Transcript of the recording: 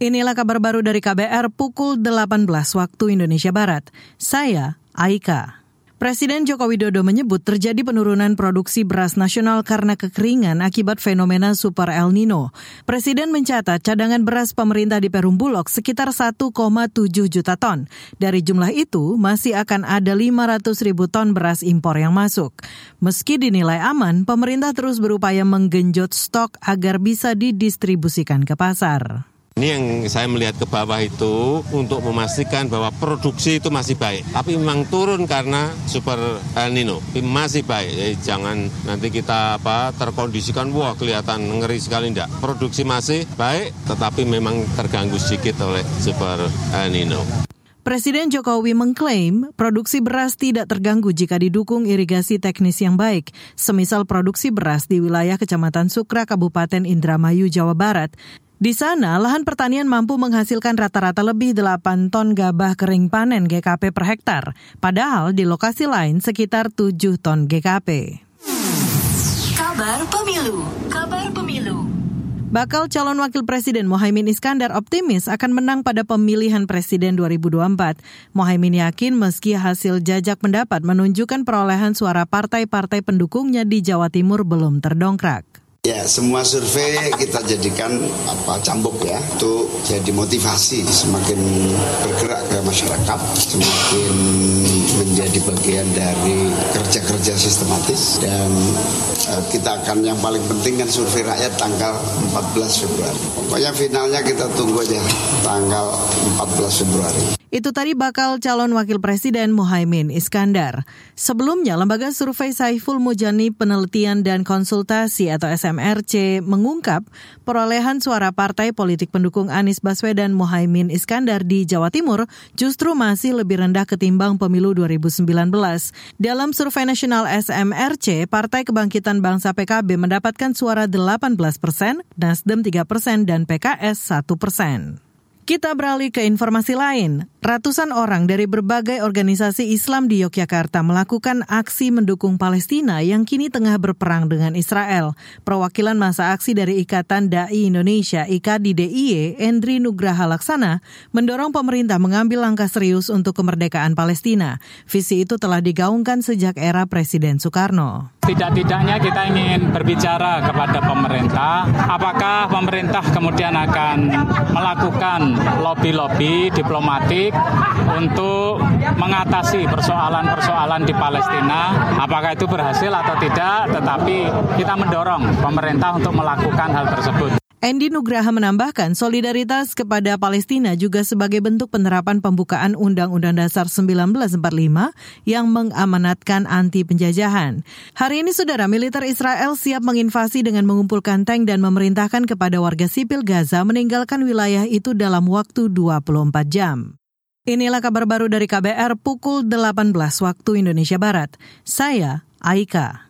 Inilah kabar baru dari KBR pukul 18 waktu Indonesia Barat. Saya Aika. Presiden Joko Widodo menyebut terjadi penurunan produksi beras nasional karena kekeringan akibat fenomena Super El Nino. Presiden mencatat cadangan beras pemerintah di Perum Bulog sekitar 1,7 juta ton. Dari jumlah itu, masih akan ada 500 ribu ton beras impor yang masuk. Meski dinilai aman, pemerintah terus berupaya menggenjot stok agar bisa didistribusikan ke pasar. Ini yang saya melihat ke bawah itu untuk memastikan bahwa produksi itu masih baik. Tapi memang turun karena super El Nino. Tapi masih baik. Jadi jangan nanti kita apa terkondisikan wah kelihatan ngeri sekali enggak. Produksi masih baik tetapi memang terganggu sedikit oleh super El Nino. Presiden Jokowi mengklaim produksi beras tidak terganggu jika didukung irigasi teknis yang baik, semisal produksi beras di wilayah Kecamatan Sukra, Kabupaten Indramayu, Jawa Barat. Di sana, lahan pertanian mampu menghasilkan rata-rata lebih 8 ton gabah kering panen GKP per hektar, padahal di lokasi lain sekitar 7 ton GKP. Kabar Pemilu Kabar Pemilu Bakal calon wakil presiden Mohaimin Iskandar optimis akan menang pada pemilihan presiden 2024. Mohaimin yakin meski hasil jajak pendapat menunjukkan perolehan suara partai-partai pendukungnya di Jawa Timur belum terdongkrak. Ya, semua survei kita jadikan apa cambuk ya, untuk jadi motivasi semakin bergerak ke masyarakat, semakin menjadi bagian dari kerja-kerja sistematis dan uh, kita akan yang paling penting kan survei rakyat tanggal 14 Februari. Pokoknya finalnya kita tunggu aja tanggal 14 Februari. Itu tadi bakal calon wakil presiden Mohaimin Iskandar. Sebelumnya, lembaga survei Saiful Mujani Penelitian dan Konsultasi atau SMRC mengungkap perolehan suara partai politik pendukung Anies Baswedan Mohaimin Iskandar di Jawa Timur justru masih lebih rendah ketimbang pemilu 2019. Dalam survei nasional SMRC, Partai Kebangkitan Bangsa PKB mendapatkan suara 18 persen, Nasdem 3 persen, dan PKS 1 persen. Kita beralih ke informasi lain. Ratusan orang dari berbagai organisasi Islam di Yogyakarta melakukan aksi mendukung Palestina yang kini tengah berperang dengan Israel. Perwakilan masa aksi dari Ikatan Dai Indonesia IKDDIY, Endri Nugraha Laksana, mendorong pemerintah mengambil langkah serius untuk kemerdekaan Palestina. Visi itu telah digaungkan sejak era Presiden Soekarno. Tidak-tidaknya kita ingin berbicara kepada pemerintah, apakah pemerintah kemudian akan melakukan lobby-lobby diplomatik untuk mengatasi persoalan-persoalan di Palestina. Apakah itu berhasil atau tidak, tetapi kita mendorong pemerintah untuk melakukan hal tersebut. Endi Nugraha menambahkan solidaritas kepada Palestina juga sebagai bentuk penerapan pembukaan Undang-Undang Dasar 1945 yang mengamanatkan anti penjajahan. Hari ini saudara militer Israel siap menginvasi dengan mengumpulkan tank dan memerintahkan kepada warga sipil Gaza meninggalkan wilayah itu dalam waktu 24 jam. Inilah kabar baru dari KBR pukul 18 waktu Indonesia Barat. Saya Aika.